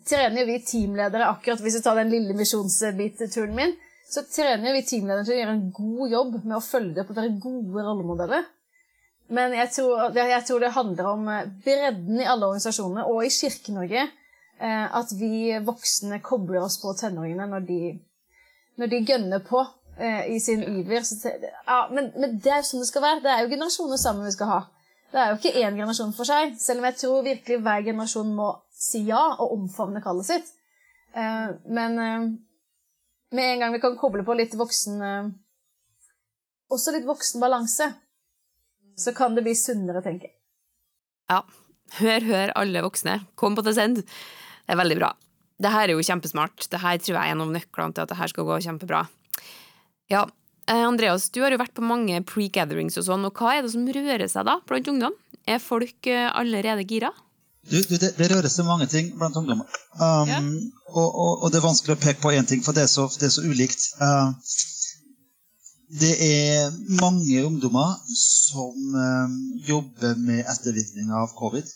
trener vi teamledere akkurat hvis vi tar den lille misjonsbit-turen min, så trener vi teamledere til å gjøre en god jobb med å følge opp og være gode rollemodeller. Men jeg tror, jeg tror, det handler om eh, bredden i alle organisasjonene, og i Kirke-Norge, eh, at vi voksne kobler oss på tenåringene når de, når de gønner på eh, i sin iver. Ja, men, men, det er jo sånn det skal være. Det er jo generasjoner sammen vi skal ha. Det er jo ikke én generasjon for seg, selv om jeg tror virkelig hver generasjon må si ja og omfavne kallet sitt. Eh, men eh, med en gang vi kan koble på litt voksen eh, Også litt voksen balanse, så kan det bli sunnere, tenker jeg. Ja. Hør, hør, alle voksne. Kom på til send. Det er veldig bra. Det her er jo kjempesmart. Det her tror jeg er en av nøklene til at det her skal gå kjempebra. Ja, Andreas, du har jo vært på mange pre-gatherings og sånn, og hva er det som rører seg da blant ungdom? Er folk allerede gira? Du, du, det, det, rører seg mange ting blant ungdommer. Um, ja. og, og, og, det er vanskelig å peke på én ting, for det er så, det er så ulikt. Uh, det er mange ungdommer som um, jobber med ettervirkninger av covid.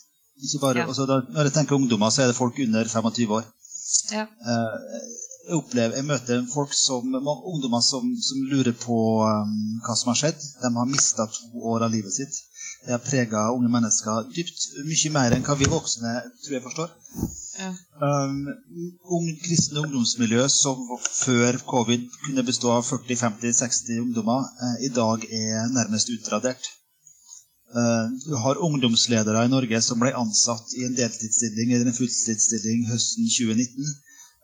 Ikke bare, ja. altså, da, når jeg tenker ungdommer, så er det folk under 25 år. Ja. Uh, jeg, opplever, jeg møter folk som, ungdommer som, som lurer på um, hva som har skjedd. De har mista to år av livet sitt. Det har prega unge mennesker dypt. Mye mer enn hva vi voksne tror jeg forstår. Ja. Um, ung kristne ungdomsmiljø som før covid kunne bestå av 40-50-60 ungdommer, uh, i dag er nærmest utradert. Uh, du har ungdomsledere i Norge som ble ansatt i en deltidsstilling eller en fulltidsstilling høsten 2019.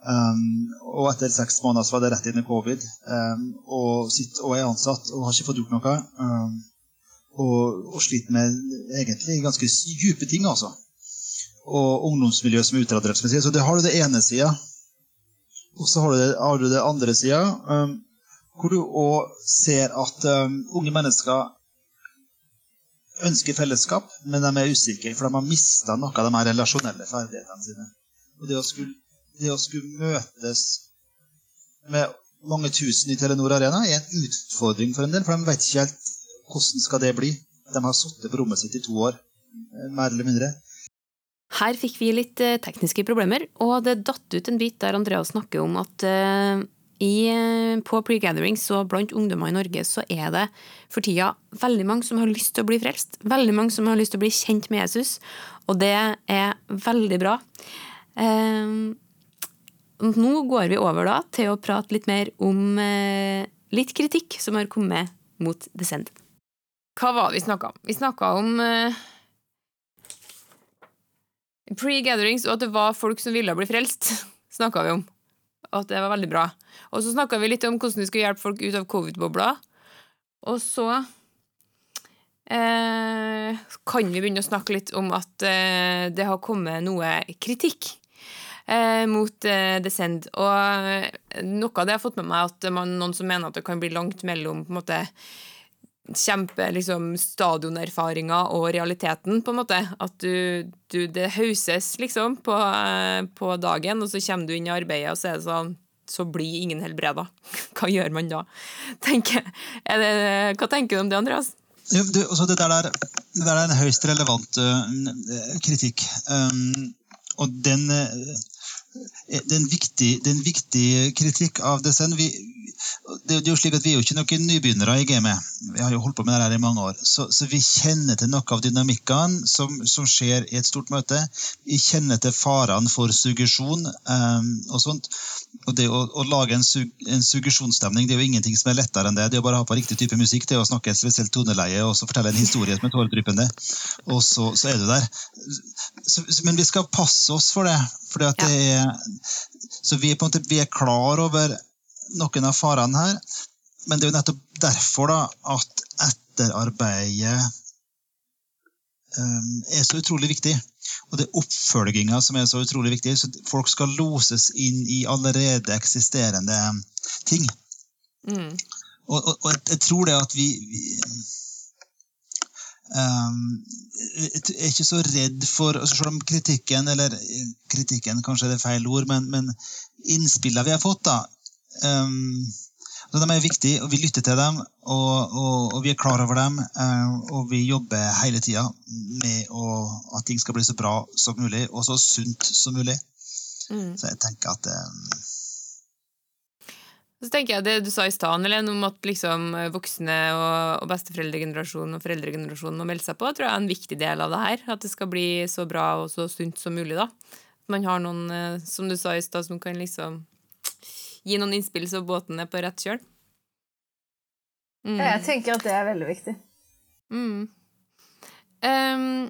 Um, og etter seks måneder så var det rett inn i covid. Um, og, sitt, og er ansatt og har ikke fått gjort noe. Um, og, og sliter med egentlig ganske dype ting, altså. Og ungdomsmiljø som er utradert. Så det har du det ene sida. Og så har du det, har du det andre sida, hvor du òg ser at unge mennesker ønsker fellesskap, men de er usikre, for de har mista noe av de her relasjonelle ferdighetene sine. Og det å skulle, det å skulle møtes med mange tusen i Telenor Arena er en utfordring for en del, for de vet ikke helt hvordan skal det bli. De har sittet på rommet sitt i to år, eh, mer eller mindre. Her fikk vi litt eh, tekniske problemer, og det datt ut en bit der Andreas snakker om at uh, i, på pre-gathering så blant ungdommer i Norge så er det for tida veldig mange som har lyst til å bli frelst. Veldig mange som har lyst til å bli kjent med Jesus, og det er veldig bra. Uh, nå går vi over da til å prate litt mer om eh, litt kritikk som har kommet mot Descend. Hva var det vi snakka om? Vi snakka om pre-gatherings, og at det var folk som ville bli frelst, snakka vi om. Og At det var veldig bra. Og så snakka vi litt om hvordan vi skulle hjelpe folk ut av covid-bobla. Og så eh, kan vi begynne å snakke litt om at eh, det har kommet noe kritikk eh, mot eh, Descend. Og noe av det har fått med meg at man, noen som mener at det kan bli langt mellom på en måte kjempe liksom, stadionerfaringa og realiteten, på en måte. At du, du Det hauses, liksom, på, på, dagen, og så kommer du inn i arbeidet, og så er det sånn så blir ingen helbreda. Hva gjør man da? Tenker, det, hva tenker du om det, Andreas? Ja, det, altså det, der er, det der er en høyst relevant uh, kritikk. Um, og den uh, det er, en viktig, det er en viktig kritikk av det. Vi, det, er jo slik at vi er jo ikke noen nybegynnere i gamet. Vi har jo holdt på med det her i mange år. Så, så vi kjenner til noe av dynamikkene som, som, skjer i et stort møte. Vi kjenner til farene for suggesjon um, og sånt. Og det å, å lage en, sug, en, suggesjonsstemning det er jo ingenting som er lettere enn det. Det er å bare ha på riktig type musikk, det er å snakke et spesielt toneleie og så fortelle en historie som er tåredryppende. Og så, så, er du der. Så, men vi skal passe oss for det. For det er, så vi er, på en måte, vi er klar over noen av farene her. Men det er jo nettopp derfor da, at etterarbeidet um, er så utrolig viktig. Og det er oppfølginga som er så utrolig viktig. så Folk skal loses inn i allerede eksisterende ting. Mm. Og, og, og, jeg tror det at vi, vi um, Jeg er ikke så redd for altså Selv om kritikken, eller kritikken kanskje er det feil ord, men, men innspillene vi har fått, da, så De er viktige, og vi lytter til dem, og, og, og vi er klar over dem. Uh, og vi jobber hele tida med å, at ting skal bli så bra som mulig, og så sunt som mulig. Mm. Så jeg tenker at um, så tenker jeg Det du sa i stad, om at liksom voksne og, og besteforeldregenerasjonen og foreldregenerasjonen må melde seg på, tror jeg er en viktig del av det her. At det skal bli så bra og så sunt som mulig. da. Man har noen, eh, som du sa i stad, som kan liksom gi noen innspill så båten er på rett kjøl. Mm. Jeg tenker at det er veldig viktig. Mm. Um,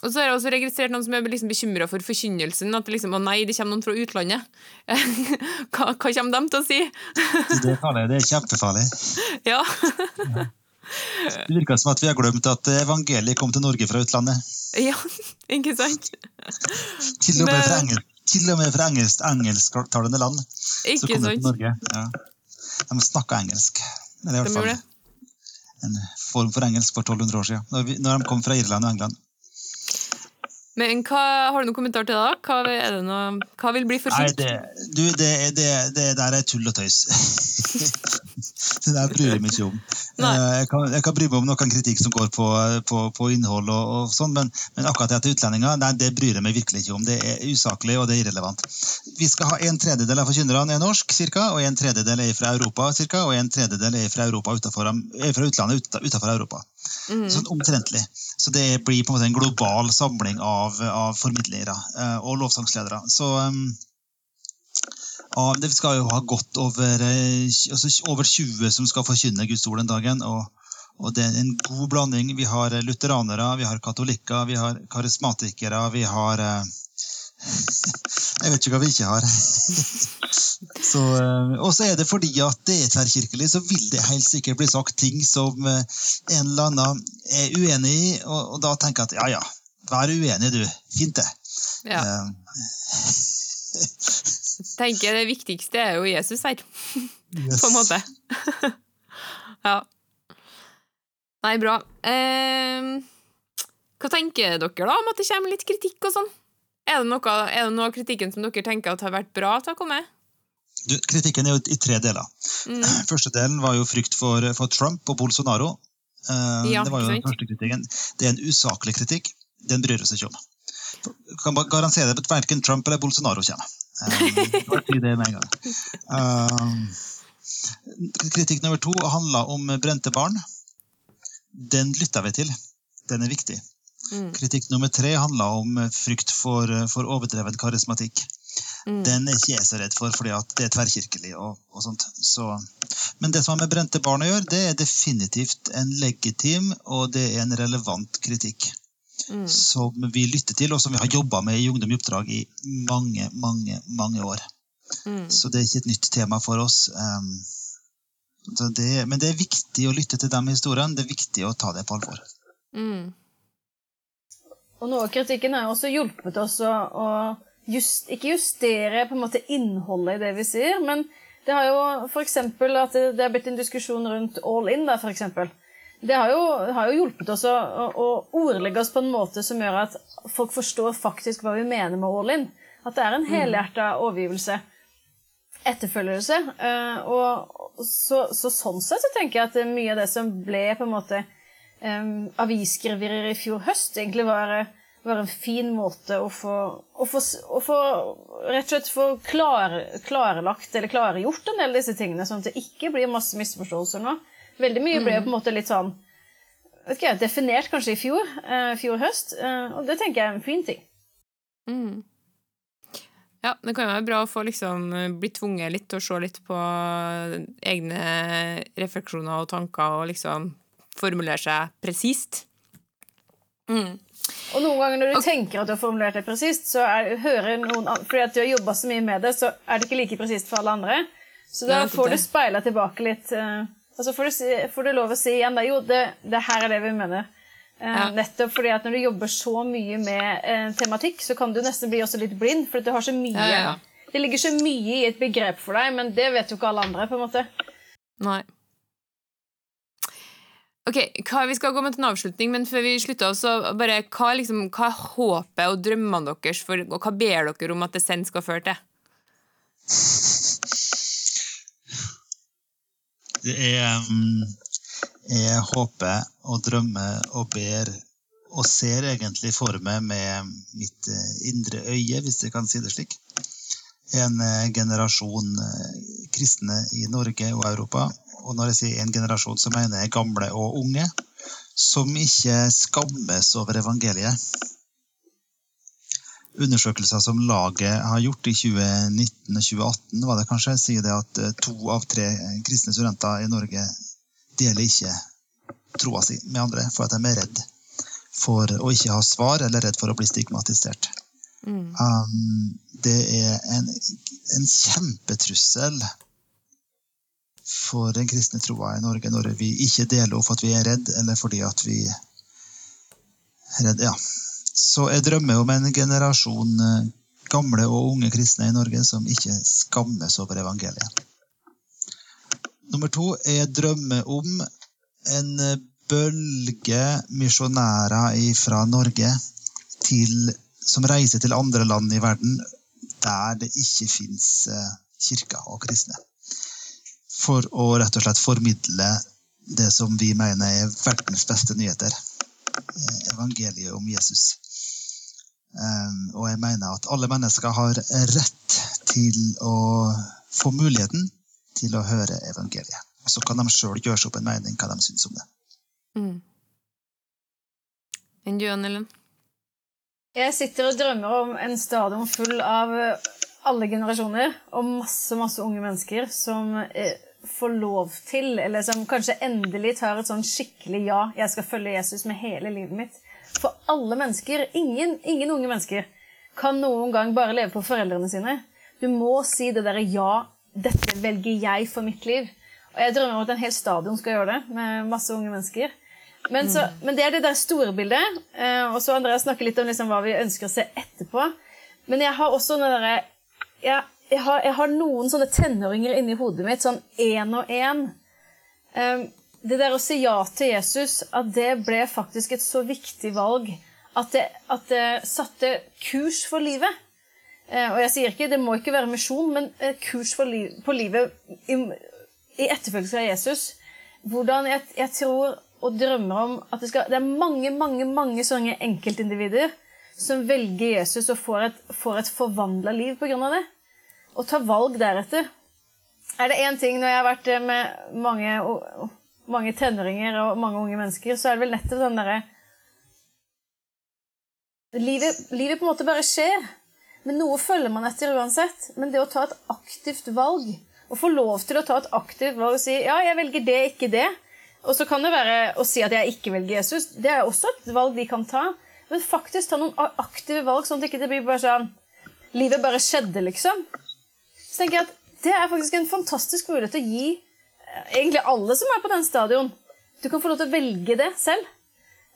og så har jeg også registrert noen som er liksom bekymra for forkynnelsen. At liksom, å nei, det kommer noen fra utlandet. hva, hva, kommer de til å si? det er farlig. Det er kjempefarlig. Ja. det virker som at vi har glemt at evangeliet kom til Norge fra utlandet. Ja, ikke sant? Til og med fra engelsk til og med fra engelsk, engelsktalende land. Ikke så kommer til Norge. Ja. De snakka engelsk. Eller er i hvert fall en form for engelsk for 1200 år siden. Når, vi, når de kom fra Irland og England. Men hva, Har du noen kommentar til det? da? Hva, noe, hva vil bli forsynt? Nei, det, du, det, det, det, der er tull og tøys. det der bryr jeg meg ikke om. Eh, jeg kan, jeg kan, bry meg om noen kritikk som går på, på, på innhold, og, og sånn, men, men, akkurat det til utlendinger nei, det bryr jeg meg virkelig ikke om. Det er usaklig og det er irrelevant. Vi skal ha En tredjedel av forkynnerne er norsk, cirka, og en tredjedel er fra Europa, cirka, og en tredjedel er fra, Europa utenfor, er fra utlandet utenfor Europa. Mm. Sånn omtrentlig. Så det blir på en måte en global samling av, av formidlere uh, og lovsangsledere. Så um, uh, det skal jo ha gått over, uh, altså over 20 som skal forkynne Guds ord den dagen. og og det er en god blanding. Vi har lutheranere, vi har katolikker, vi har karismatikere, vi har Jeg vet ikke hva vi ikke har. så, eh, og så er det fordi at det er tverrkirkelig, så vil det helt sikkert bli sagt ting som eh, en eller annen er uenig i, og, og da tenker jeg at ja ja, vær uenig du. Fint, det. Ja. Uh, tenker Det viktigste er jo Jesus her, yes. på en måte. ja. Nei, bra. Eh, hva tenker dere da om at det kommer litt kritikk og sånn? Er det, noe, er det noe av kritikken som dere tenker at har vært bra til å komme? Du, kritikken er jo i tre deler. Mm. Første delen var jo frykt for, for Trump og Bolsonaro. Uh, Ja, det var jo den første kritikken. Det er en usaklig kritikk. Den bryr vi oss ikke om. Jeg kan bare garantere at verken Trump eller Bolsonaro kommer. Um, si det med en gang. Um, kritikk nummer to handla om brente barn. Den lytta vi til. Den er viktig. Mm. Kritikk nummer tre handla om frykt for, for overdreven karismatikk. Mm. Den er ikke jeg så redd for, fordi at det er tverrkirkelig. og, og sånt. Så, men det som har med brente barn å gjøre, det er definitivt en legitim og det er en relevant kritikk. Mm. Som vi lytter til, og som vi har jobba med i Ungdom i oppdrag i mange, mange, mange år. Mm. Så det er ikke et nytt tema for oss. Um, så det, men det er viktig å lytte til de historiene. Det er viktig å ta det på alvor. Mm. Og noe av kritikken har også hjulpet oss å, å just, ikke justere på en måte innholdet i det vi sier, men det har jo f.eks. at det, det har blitt en diskusjon rundt all in, da, f.eks. Det har jo, har jo hjulpet oss å, å, å ordlegge oss på en måte som gjør at folk forstår faktisk hva vi mener med all in. At det er en helhjerta overgivelse. Etterfølgelse. eh, og så, så sånn sett så tenker jeg at mye av det som ble på en måte um, avisskriverier i fjor høst, egentlig var, var en fin måte å få, å få, å få rett og slett få klar, klarlagt eller klargjort en del av disse tingene, sånn at det ikke blir masse misforståelser nå. Veldig mye ble jo på en måte litt sånn vet ikke definert kanskje i fjor, uh, fjor høst, uh, og det tenker jeg er en fin ting. Mm. Ja, det kan jo være bra å få liksom bli tvunget litt til å se litt på egne refleksjoner og tanker og liksom formulere seg presist. Mm. Og noen ganger når du tenker at du har formulert det presist, så er, hører noen an- Fordi at du har jobba så mye med det, så er det ikke like presist for alle andre. Så da får du speila tilbake litt. Uh, og så får du, si, får du lov å si igjen da, jo, det, det her er det vi mener. Eh, Ja. Nettopp fordi at når du jobber så mye med eh, tematikk, så kan du nesten bli også litt blind, for du har så mye Ja, ja, ja. Det ligger så mye i et begrep for deg, men det vet jo ikke alle andre. på en måte. Nei. Ok, hva, Vi skal gå med til en avslutning, men før vi slutter, så bare, hva, liksom, hva er håpet og drømmene deres, for, og hva ber dere om at det send skal føre til? Det er mm, Jeg håper og drømmer og ber og ser egentlig for meg med mitt eh, indre øye, hvis jeg kan si det slik. En eh, generasjon eh, kristne i Norge og Europa. Og når jeg sier en generasjon, så mener jeg gamle og unge. Som ikke skammes over evangeliet. Undersøkelser som laget har gjort i 2019 og 2018, var det kanskje, sier det at eh, to av tre kristne studenter i Norge deler ikke troa si med andre for at de er redd for å ikke ha svar, eller redd for å bli stigmatisert. Mm. Um, det er en, en kjempetrussel for den kristne troa i Norge når vi ikke deler opp at vi er redd, eller fordi at vi er redd, ja. Så jeg drømmer om en generasjon eh, gamle og unge kristne i Norge som ikke skammes over evangeliet. Nummer to, jeg drømmer om en eh, bølge misjonærer fra Norge til, som reiser til andre land i verden der det ikke fins kirker og kristne. For å rett og slett formidle det som vi mener er verdens beste nyheter. eh, Evangeliet om Jesus. Um, og jeg mener at alle mennesker har rett til å få muligheten til å høre evangeliet. Så kan de sjøl gjøre seg opp en mening hva de syns om det. Mm. Enn du, Ann? Jeg sitter og drømmer om en stadion full av eh, alle generasjoner og masse, masse unge mennesker som eh, får lov til, eller som kanskje endelig tar et sånn skikkelig ja, jeg skal følge Jesus med hele livet mitt. For alle mennesker, ingen, ingen unge mennesker, kan noen gang bare leve på foreldrene sine. Du må si det derre ja, dette velger jeg for mitt liv. Og jeg drømmer om at en hel stadion skal gjøre det, med masse unge mennesker. Men, så, men det er det der store bildet. Eh, og så Andreas snakker litt om liksom hva vi ønsker å se etterpå. Men jeg har også noen derre jeg, jeg, jeg har noen sånne tenåringer inni hodet mitt, sånn én og én. Eh, det der å si ja til Jesus, at det ble faktisk et så viktig valg at det, at det satte kurs for livet. Eh, og jeg sier ikke, Det må ikke være misjon, men eh, kurs liv, på livet i, i etterfølgelse av Jesus. Hvordan jeg, jeg, tror og drømmer om at det, skal, det er mange mange, mange sånne enkeltindivider som velger Jesus og får et, får et forvandla liv pga. det. Og tar valg deretter. Er det én ting når jeg har vært med mange, mange tenåringer og mange unge mennesker, så er det vel nettopp den derre livet, livet på en måte bare skjer. Men noe følger man etter uansett. Men det å ta et aktivt valg, å få lov til å ta et aktivt valg og si ja, jeg velger det, ikke det Og så kan det være å si at jeg ikke velger Jesus. Det er også et valg de kan ta. Men faktisk ta noen aktive valg, sånn at det ikke blir bare sånn Livet bare skjedde, liksom. Så tenker jeg at det er faktisk en fantastisk mulighet til å gi eh, egentlig alle som er på den stadion. Du kan få lov til å velge det selv.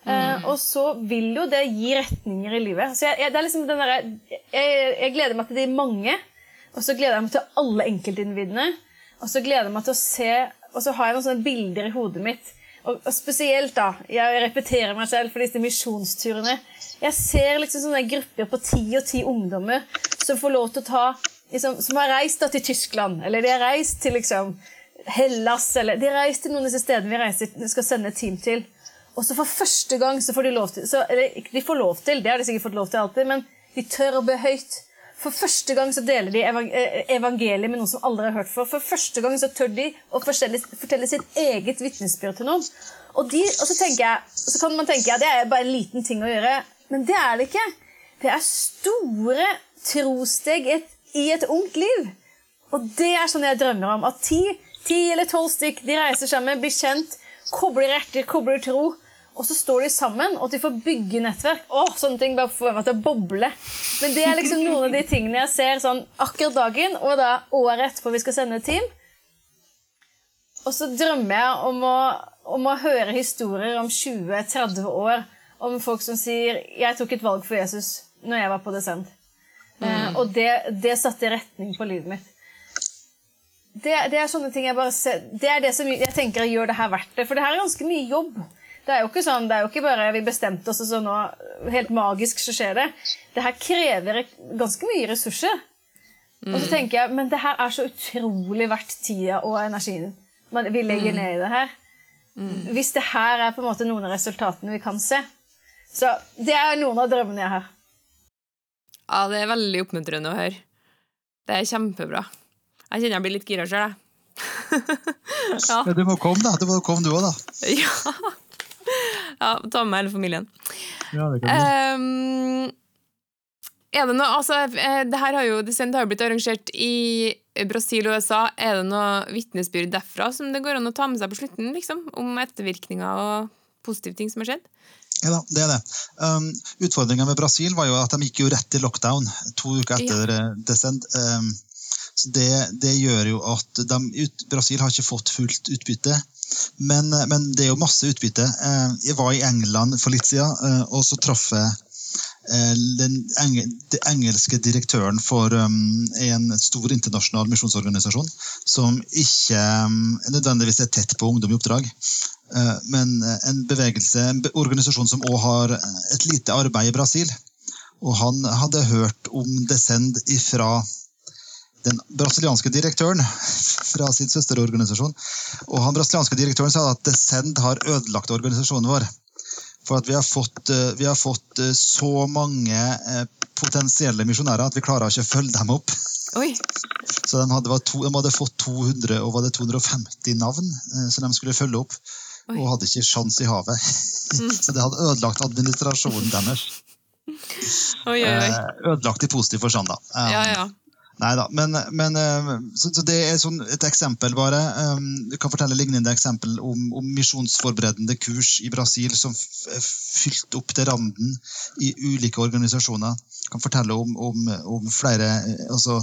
Uh, og så vil jo det gi retninger i livet. Så jeg, jeg, det er liksom den der, jeg, jeg, gleder meg til de mange, og så gleder jeg meg til alle enkeltindividene. Og så gleder jeg meg til å se Og så har jeg noen sånne bilder i hodet mitt. Og, og spesielt, da Jeg repeterer meg selv for disse misjonsturene. Jeg ser liksom sånne grupper på ti og ti ungdommer som får lov til å ta liksom, Som har reist da til Tyskland, eller de har reist til liksom Hellas, eller de har reist til noen av disse stedene vi reiser, skal sende et team til. Og så for første gang så får de lov til så, Eller de får lov til, det har de sikkert fått lov til alltid, men de tør å be høyt. For første gang så deler de eh, evangeliet med noen som aldri har hørt for. For første gang så tør de å fortelle, fortelle sitt eget vitnesbyrd til noen. Og, de, og så, jeg, så, kan man tenke at ja, det er bare en liten ting å gjøre. Men det er det ikke. Det er store trossteg i i et ungt liv. Og det er sånn jeg drømmer om. At ti, ti eller tolv stykk de reiser sammen, blir kjent, kobler hjerter, kobler tro og så står de sammen, og at de får bygge nettverk. Åh, sånne ting bare får meg til å boble. Men det er liksom noen av de tingene jeg ser sånn akkurat dagen, og da året etterpå vi skal sende et team. Og så drømmer jeg om å, om å høre historier om 20-30 år om folk som sier 'Jeg tok et valg for Jesus når jeg var på Descent'. Mm. Eh, og det, det satte retning på livet mitt. Det, det, er sånne ting jeg bare ser, det er det som jeg tenker gjør det her verdt det. For det her er ganske mye jobb. Det er jo ikke sånn, det er jo ikke bare vi bestemte oss, og så nå helt magisk så skjer det. Det her krever ganske mye ressurser. Mm. Og så mm. tenker jeg, men det her er så utrolig verdt tida og energien vi legger mm. ned i det her. Mm. Hvis det her er på en måte noen av resultatene vi kan se. Så det er noen av drømmene jeg har. Ja, det er veldig oppmuntrende å høre. Det er kjempebra. Jeg kjenner jeg blir litt gira sjøl, jeg. ja. ja. Du må komme, da. Du må komme, du òg, da. Ja. Ja, ta med hele familien. Ja, det kan um, er det noe, altså, eh, det her har jo, det har jo blitt arrangert i Brasil og USA. Er det noe vitnesbyrd derfra som det går an å ta med seg på slutten? liksom, Om ettervirkninger og positive ting som har skjedd? Ja da, det er det. Um, Utfordringa med Brasil var jo at de gikk jo rett i lockdown to uker etter ja. Descend. Um, så det, det, gjør jo at de, ut, Brasil har ikke fått fullt utbytte. Men, eh, men, det er jo masse utbytte. Eh, jeg var i England for litt siden, eh, og så traff jeg den engelske direktøren for en stor internasjonal misjonsorganisasjon, som ikke nødvendigvis er tett på ungdom i oppdrag. Men en bevegelse, en organisasjon som òg har et lite arbeid i Brasil. Og han hadde hørt om Descend ifra den brasilianske direktøren fra sin søsterorganisasjon. Og han brasilianske direktøren sa at Descend har ødelagt organisasjonen vår. For at vi har fått, eh, vi har fått eh, så mange eh, potensielle misjonærer at vi klarer ikke å følge dem opp. Oi. Så de hadde, to, de hadde, fått 200, og var det 250 navn som de skulle følge opp. Oi. Og hadde ikke sjans i havet. Mm. Så det hadde ødelagt administrasjonen deres. Oi, oi, Ødelagt i positiv forstand, da. Ja, ja. Nei da, men, men eh, så, så, det er sånn et eksempel bare. Um, du kan fortelle lignende eksempel om, om misjonsforberedende kurs i Brasil som fylte opp til randen i ulike organisasjoner. Jeg kan fortelle om, om, om flere, eh, altså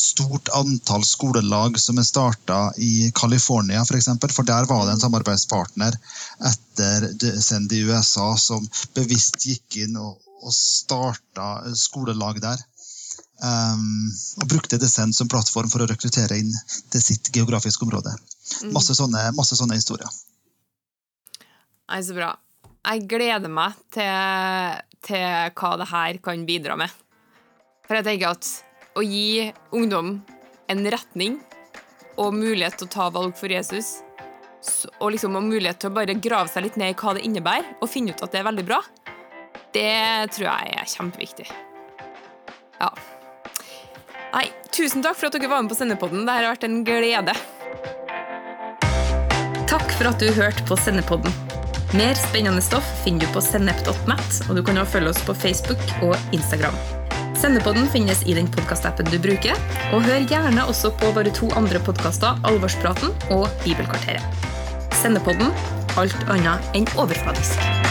stort antall skolelag som er starta i California, f.eks. For, eksempel, for der var det en samarbeidspartner etter Send i USA som bevisst gikk inn og, og starta skolelag der. Um, og brukte Descent som plattform for å rekruttere inn til sitt geografiske område. Mm. Masse sånne, masse sånne historier. Nei, så bra. Jeg gleder meg til, til hva det her kan bidra med. For jeg tenker at å gi ungdom en retning og mulighet til å ta valg for Jesus, og liksom og mulighet til å bare grave seg litt ned i hva det innebærer, og finne ut at det er veldig bra, det tror jeg er kjempeviktig. Ja. Nei, tusen takk for at dere var med på Sendepodden. Dette har vært en glede. Takk for at du hørte på Sendepodden. Mer spennende stoff finner du på sennep.net, og du kan også følge oss på Facebook og Instagram. Sendepodden finnes i den podkastappen du bruker, og hør gjerne også på våre to andre podkaster, Alvorspraten og Bibelkvarteret. Sendepodden alt annet enn overfladisk.